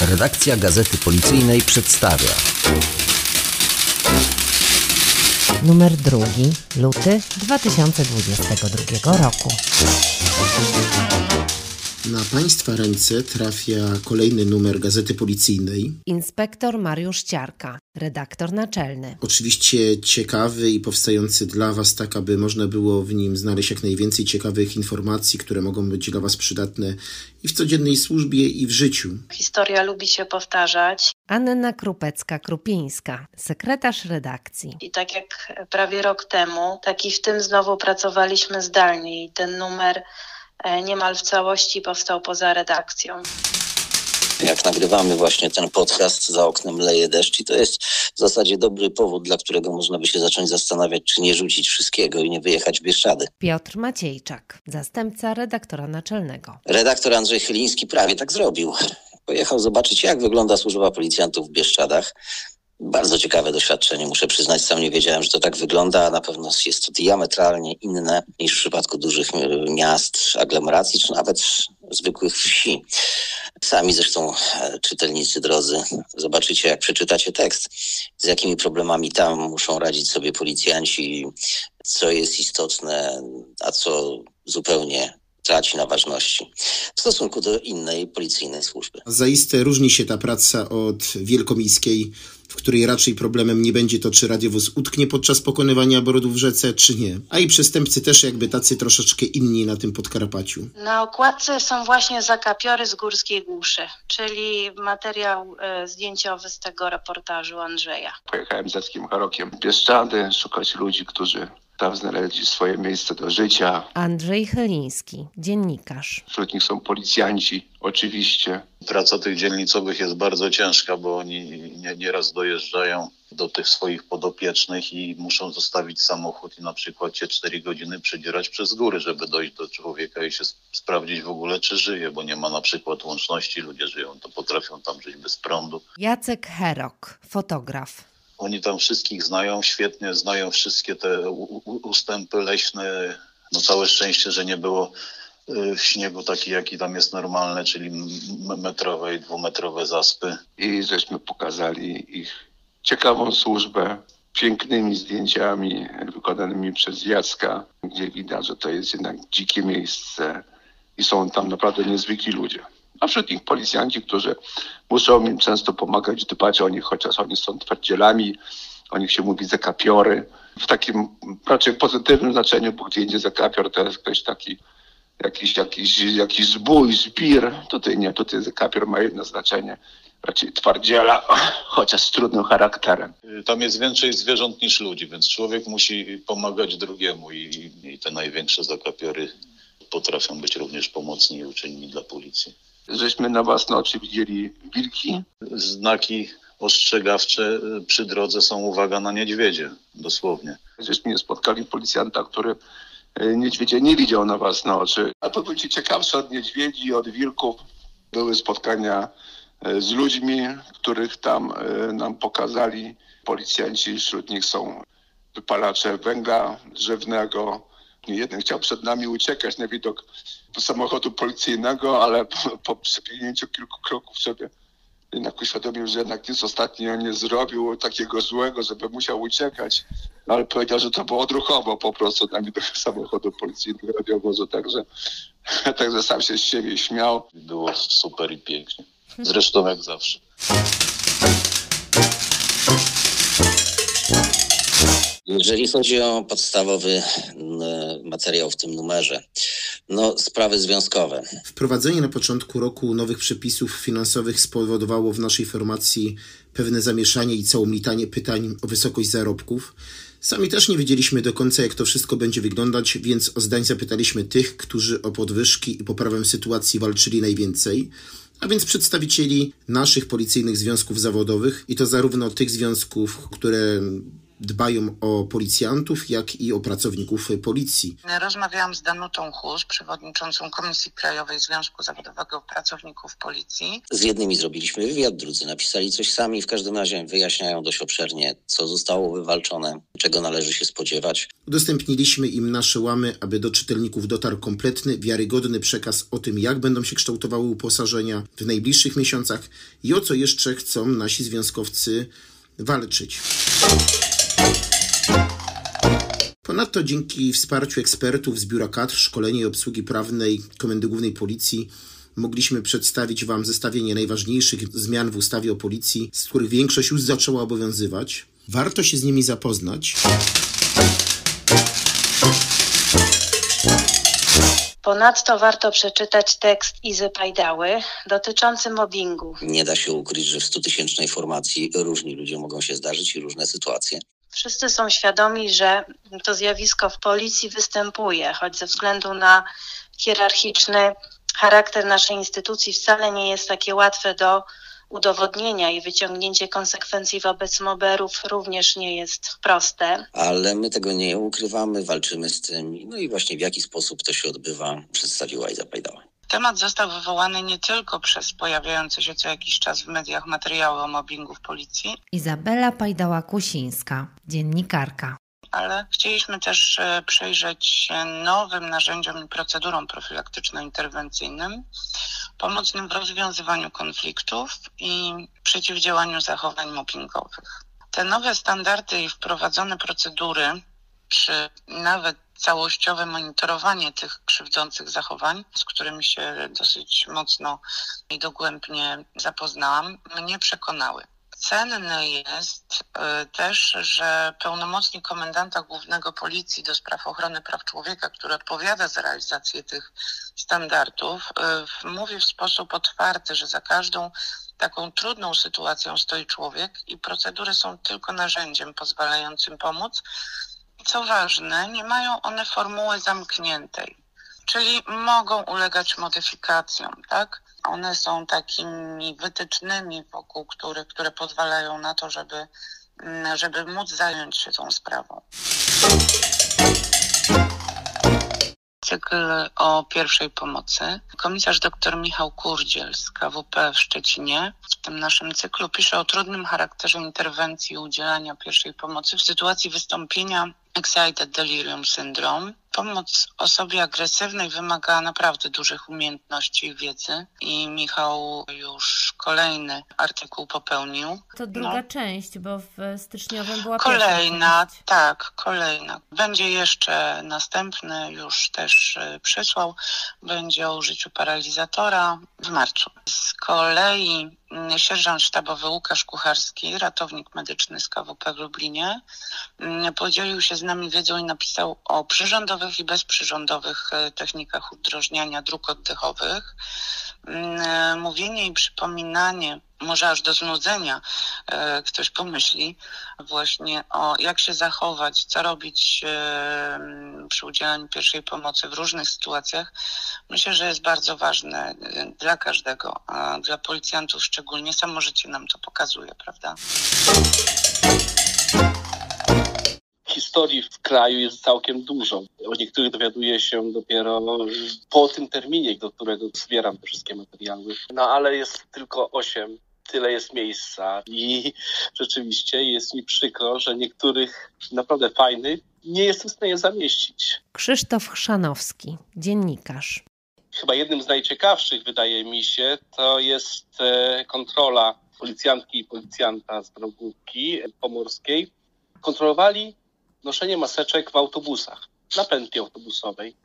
Redakcja Gazety Policyjnej przedstawia Numer drugi, luty 2022 roku. Na Państwa ręce trafia kolejny numer Gazety Policyjnej. Inspektor Mariusz Ciarka, redaktor naczelny. Oczywiście ciekawy i powstający dla Was tak, aby można było w nim znaleźć jak najwięcej ciekawych informacji, które mogą być dla Was przydatne i w codziennej służbie, i w życiu. Historia lubi się powtarzać. Anna Krupecka-Krupińska, sekretarz redakcji. I tak jak prawie rok temu, tak i w tym znowu pracowaliśmy zdalnie i ten numer niemal w całości powstał poza redakcją. Jak nagrywamy właśnie ten podcast, za oknem leje deszcz i to jest w zasadzie dobry powód, dla którego można by się zacząć zastanawiać, czy nie rzucić wszystkiego i nie wyjechać w Bieszczady. Piotr Maciejczak, zastępca redaktora naczelnego. Redaktor Andrzej Chyliński prawie tak zrobił. Pojechał zobaczyć, jak wygląda służba policjantów w Bieszczadach. Bardzo ciekawe doświadczenie, muszę przyznać, sam nie wiedziałem, że to tak wygląda, a na pewno jest to diametralnie inne niż w przypadku dużych miast, aglomeracji, czy nawet zwykłych wsi. Sami zresztą e, czytelnicy drodzy, zobaczycie, jak przeczytacie tekst, z jakimi problemami tam muszą radzić sobie policjanci, co jest istotne, a co zupełnie traci na ważności w stosunku do innej policyjnej służby. Zaiste różni się ta praca od wielkomiejskiej, w której raczej problemem nie będzie to, czy radiowóz utknie podczas pokonywania brodów w rzece, czy nie. A i przestępcy też jakby tacy troszeczkę inni na tym Podkarpaciu. Na okładce są właśnie zakapiory z Górskiej Głuszy, czyli materiał e, zdjęciowy z tego reportażu Andrzeja. Pojechałem z Jackiem Harokiem w Bieszczady, szukać ludzi, którzy tam znaleźli swoje miejsce do życia. Andrzej Chyliński, dziennikarz. Wśród nich są policjanci, oczywiście. Praca tych dzielnicowych jest bardzo ciężka, bo oni nie- nieraz dojeżdżają do tych swoich podopiecznych i muszą zostawić samochód i na przykład się 4 godziny przedzierać przez góry, żeby dojść do człowieka i się sp- sprawdzić w ogóle, czy żyje, bo nie ma na przykład łączności, ludzie żyją, to potrafią tam żyć bez prądu. Jacek Herok, fotograf. Oni tam wszystkich znają świetnie, znają wszystkie te ustępy leśne. No całe szczęście, że nie było y, śniegu taki, jaki tam jest normalny, czyli metrowe i dwumetrowe zaspy. I żeśmy pokazali ich ciekawą służbę, pięknymi zdjęciami wykonanymi przez Jacka, gdzie widać, że to jest jednak dzikie miejsce i są tam naprawdę niezwykli ludzie. A wśród nich policjanci, którzy muszą im często pomagać, dbać o nich, chociaż oni są twardzielami, o nich się mówi zakapiory. W takim raczej pozytywnym znaczeniu, bo gdzie indziej zakapior to jest ktoś taki jakiś, jakiś, jakiś zbój, zbir. Tutaj nie, tutaj zakapior ma jedno znaczenie, raczej twardziela, chociaż z trudnym charakterem. Tam jest więcej zwierząt niż ludzi, więc człowiek musi pomagać drugiemu i, i te największe zakapiory potrafią być również pomocni i uczynni dla policji. Żeśmy na własne oczy widzieli wilki, Znaki ostrzegawcze y, przy drodze są uwaga na niedźwiedzie, dosłownie. żeśmy nie spotkali policjanta, który e, niedźwiedzia nie widział na własne oczy. A to ci ciekawsze od niedźwiedzi, od wilków. Były spotkania e, z ludźmi, których tam nam pokazali. Policjanci, wśród nich są wypalacze węgla drzewnego. Jeden chciał przed nami uciekać na widok samochodu policyjnego, ale po, po przebiegnięciu kilku kroków sobie jednak uświadomił, że jednak nic ostatnio nie zrobił takiego złego, żeby musiał uciekać. No, ale powiedział, że to było odruchowo po prostu na widok samochodu policyjnego radiowozu, także, także sam się z siebie śmiał. Było super i pięknie. Zresztą jak zawsze. Jeżeli chodzi o podstawowy m, materiał w tym numerze, no sprawy związkowe. Wprowadzenie na początku roku nowych przepisów finansowych spowodowało w naszej formacji pewne zamieszanie i całomlitanie pytań o wysokość zarobków. Sami też nie wiedzieliśmy do końca, jak to wszystko będzie wyglądać, więc o zdań zapytaliśmy tych, którzy o podwyżki i poprawę sytuacji walczyli najwięcej, a więc przedstawicieli naszych policyjnych związków zawodowych i to zarówno tych związków, które dbają o policjantów, jak i o pracowników policji. Rozmawiałam z Danutą Hus, przewodniczącą Komisji Krajowej Związku Zawodowego Pracowników Policji. Z jednymi zrobiliśmy wywiad, drudzy napisali coś sami. W każdym razie wyjaśniają dość obszernie, co zostało wywalczone, czego należy się spodziewać. Udostępniliśmy im nasze łamy, aby do czytelników dotarł kompletny, wiarygodny przekaz o tym, jak będą się kształtowały uposażenia w najbliższych miesiącach i o co jeszcze chcą nasi związkowcy walczyć. Ponadto dzięki wsparciu ekspertów z Biura Kadr, Szkolenia i Obsługi Prawnej Komendy Głównej Policji mogliśmy przedstawić Wam zestawienie najważniejszych zmian w ustawie o policji, z których większość już zaczęła obowiązywać. Warto się z nimi zapoznać. Ponadto warto przeczytać tekst Izy Pajdały dotyczący mobbingu. Nie da się ukryć, że w stutysięcznej formacji różni ludzie mogą się zdarzyć i różne sytuacje. Wszyscy są świadomi, że to zjawisko w policji występuje, choć ze względu na hierarchiczny charakter naszej instytucji wcale nie jest takie łatwe do udowodnienia i wyciągnięcie konsekwencji wobec moberów również nie jest proste. Ale my tego nie ukrywamy, walczymy z tym. No i właśnie w jaki sposób to się odbywa, przedstawiła i zapajdała. Temat został wywołany nie tylko przez pojawiające się co jakiś czas w mediach materiały o mobbingu w policji. Izabela Pajdała-Kusińska, dziennikarka. Ale chcieliśmy też e, przyjrzeć się nowym narzędziom i procedurom profilaktyczno-interwencyjnym, pomocnym w rozwiązywaniu konfliktów i przeciwdziałaniu zachowań mobbingowych. Te nowe standardy i wprowadzone procedury, czy nawet całościowe monitorowanie tych krzywdzących zachowań, z którymi się dosyć mocno i dogłębnie zapoznałam, mnie przekonały. Cenne jest też, że pełnomocnik komendanta głównego policji do spraw ochrony praw człowieka, który odpowiada za realizację tych standardów, mówi w sposób otwarty, że za każdą taką trudną sytuacją stoi człowiek i procedury są tylko narzędziem pozwalającym pomóc. Co ważne, nie mają one formuły zamkniętej, czyli mogą ulegać modyfikacjom, tak? One są takimi wytycznymi, wokół których, które pozwalają na to, żeby, żeby móc zająć się tą sprawą. Cykl o pierwszej pomocy. Komisarz dr Michał Kurdziel z KWP w Szczecinie w tym naszym cyklu pisze o trudnym charakterze interwencji i udzielania pierwszej pomocy w sytuacji wystąpienia Excited Delirium Syndrome. Pomoc osobie agresywnej wymaga naprawdę dużych umiejętności i wiedzy i Michał już kolejny artykuł popełnił. To druga no. część, bo w styczniowym była Kolejna, tak, kolejna. Będzie jeszcze następny, już też przysłał, będzie o użyciu paralizatora w marcu. Z kolei sierżant sztabowy Łukasz Kucharski, ratownik medyczny z KWP w Lublinie, podzielił się z nami wiedzą i napisał o przyrządowych i bezprzyrządowych technikach udrożniania dróg oddechowych. Mówienie i przypominanie, może aż do znudzenia, ktoś pomyśli właśnie o jak się zachować, co robić przy udzielaniu pierwszej pomocy w różnych sytuacjach. Myślę, że jest bardzo ważne dla każdego, a dla policjantów szczególnie. Samo życie nam to pokazuje, prawda? Historii w kraju jest całkiem dużo. O niektórych dowiaduję się dopiero po tym terminie, do którego zbieram te wszystkie materiały. No ale jest tylko osiem. Tyle jest miejsca i rzeczywiście jest mi przykro, że niektórych naprawdę fajnych nie jestem w stanie zamieścić. Krzysztof Chrzanowski, dziennikarz. Chyba jednym z najciekawszych, wydaje mi się, to jest kontrola policjantki i policjanta z drogówki pomorskiej. Kontrolowali noszenie maseczek w autobusach, na pętli autobusowej.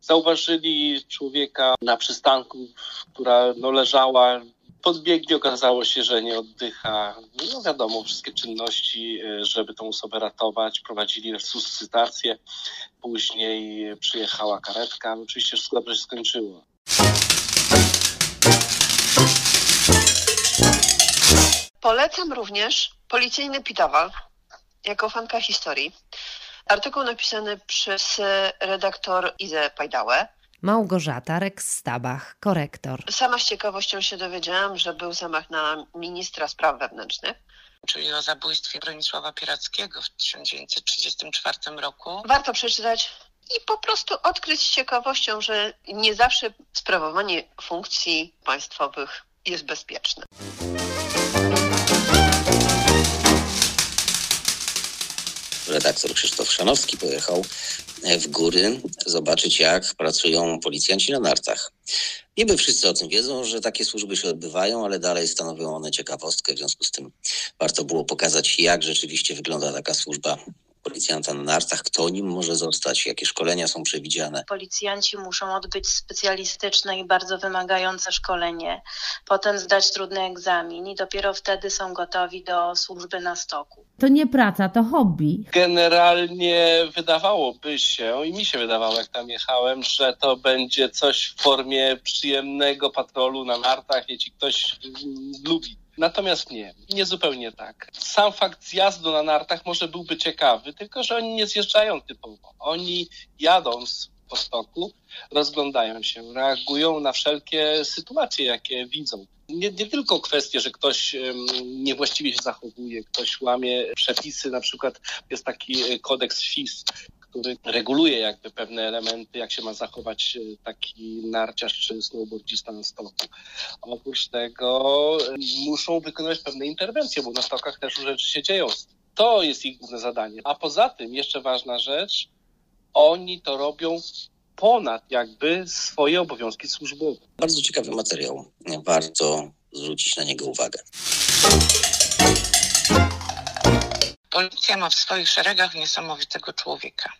Zauważyli człowieka na przystanku, która no, leżała. Podbiegli, okazało się, że nie oddycha. No wiadomo, wszystkie czynności, żeby tą osobę ratować, prowadzili resuscytację. Później przyjechała karetka. Oczywiście wszystko dobrze się skończyło. Polecam również policyjny Pitowal jako fanka historii. Artykuł napisany przez redaktor Izę Pajdałę. Małgorzata Rex-Stabach, korektor. Sama z ciekawością się dowiedziałam, że był zamach na ministra spraw wewnętrznych. Czyli o zabójstwie Bronisława Pierackiego w 1934 roku. Warto przeczytać i po prostu odkryć z ciekawością, że nie zawsze sprawowanie funkcji państwowych jest bezpieczne. Redaktor Krzysztof Szanowski pojechał w góry zobaczyć, jak pracują policjanci na nartach. Niby wszyscy o tym wiedzą, że takie służby się odbywają, ale dalej stanowią one ciekawostkę. W związku z tym warto było pokazać, jak rzeczywiście wygląda taka służba policjanta na nartach, kto nim może zostać, jakie szkolenia są przewidziane. Policjanci muszą odbyć specjalistyczne i bardzo wymagające szkolenie, potem zdać trudny egzamin i dopiero wtedy są gotowi do służby na stoku. To nie praca, to hobby. Generalnie wydawałoby się, i mi się wydawało, jak tam jechałem, że to będzie coś w formie przyjemnego patrolu na nartach, jeśli ktoś lubi. Natomiast nie, nie zupełnie tak. Sam fakt zjazdu na nartach może byłby ciekawy, tylko że oni nie zjeżdżają typowo. Oni jadąc po stoku, rozglądają się, reagują na wszelkie sytuacje, jakie widzą. Nie, nie tylko kwestie, że ktoś niewłaściwie się zachowuje, ktoś łamie przepisy, na przykład jest taki kodeks FIS, który reguluje jakby pewne elementy, jak się ma zachować taki narciarz czy snowboardzista na stoku. Oprócz tego muszą wykonywać pewne interwencje, bo na stokach też rzeczy się dzieją. To jest ich główne zadanie. A poza tym jeszcze ważna rzecz, oni to robią ponad jakby swoje obowiązki służbowe. Bardzo ciekawy materiał. Warto zwrócić na niego uwagę. Policja ma w swoich szeregach niesamowitego człowieka.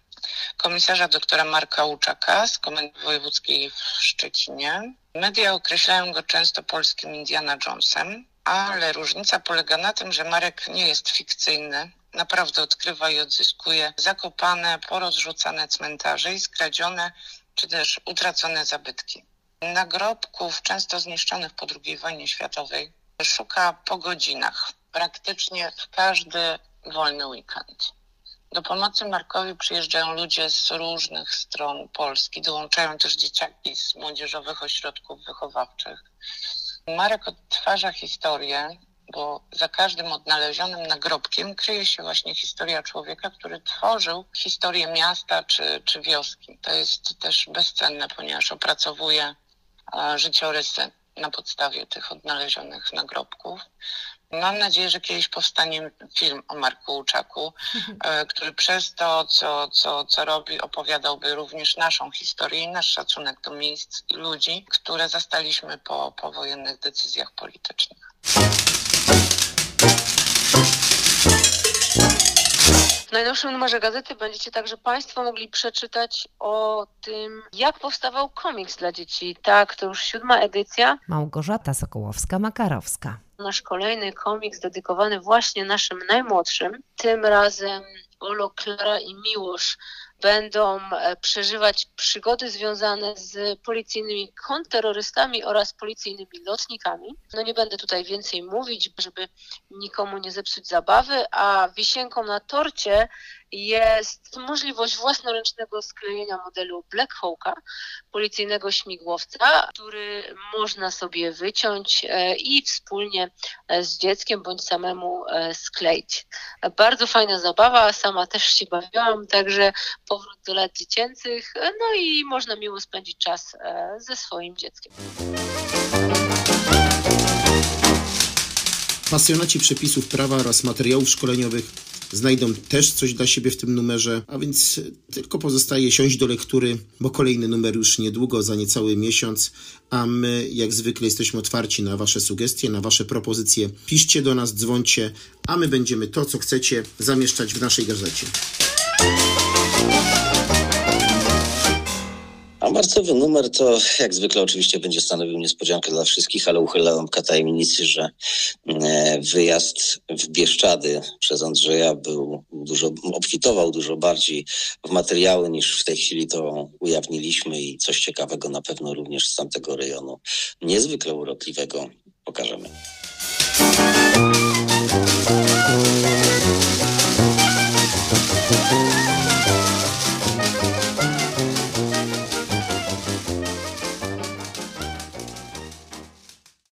Komisarza doktora Marka Łuczaka z Komendy Wojewódzkiej w Szczecinie. Media określają go często polskim Indiana Jonesem, ale różnica polega na tym, że Marek nie jest fikcyjny. Naprawdę odkrywa i odzyskuje zakopane, porozrzucane cmentarze i skradzione czy też utracone zabytki. Nagrobków, często zniszczonych po II wojnie światowej, szuka po godzinach, praktycznie w każdy wolny weekend. Do pomocy Markowi przyjeżdżają ludzie z różnych stron Polski, dołączają też dzieciaki z młodzieżowych ośrodków wychowawczych. Marek odtwarza historię, bo za każdym odnalezionym nagrobkiem kryje się właśnie historia człowieka, który tworzył historię miasta czy, czy wioski. To jest też bezcenne, ponieważ opracowuje życiorysy na podstawie tych odnalezionych nagrobków. Mam nadzieję, że kiedyś powstanie film o Marku Łuczaku, który przez to, co, co, co robi, opowiadałby również naszą historię i nasz szacunek do miejsc i ludzi, które zastaliśmy po powojennych decyzjach politycznych. W najnowszym numerze gazety będziecie także Państwo mogli przeczytać o tym, jak powstawał komiks dla dzieci. Tak, to już siódma edycja. Małgorzata Sokołowska-Makarowska. Nasz kolejny komiks dedykowany właśnie naszym najmłodszym. Tym razem Olo, Klara i Miłosz będą przeżywać przygody związane z policyjnymi konterrorystami oraz policyjnymi lotnikami. No nie będę tutaj więcej mówić, żeby nikomu nie zepsuć zabawy, a wisienką na torcie jest możliwość własnoręcznego sklejenia modelu Black Hawka, policyjnego śmigłowca, który można sobie wyciąć i wspólnie z dzieckiem bądź samemu skleić. Bardzo fajna zabawa, sama też się bawiłam, także powrót do lat dziecięcych, no i można miło spędzić czas ze swoim dzieckiem. Pasjonaci przepisów prawa oraz materiałów szkoleniowych znajdą też coś dla siebie w tym numerze, a więc tylko pozostaje siąść do lektury, bo kolejny numer już niedługo, za niecały miesiąc, a my jak zwykle jesteśmy otwarci na Wasze sugestie, na Wasze propozycje. Piszcie do nas, dzwońcie, a my będziemy to, co chcecie, zamieszczać w naszej gazecie. Marcowy numer to jak zwykle oczywiście będzie stanowił niespodziankę dla wszystkich, ale uchylę lampka tajemnicy, że wyjazd w Bieszczady przez Andrzeja był dużo, obfitował dużo bardziej w materiały niż w tej chwili to ujawniliśmy i coś ciekawego na pewno również z tamtego rejonu niezwykle urokliwego pokażemy.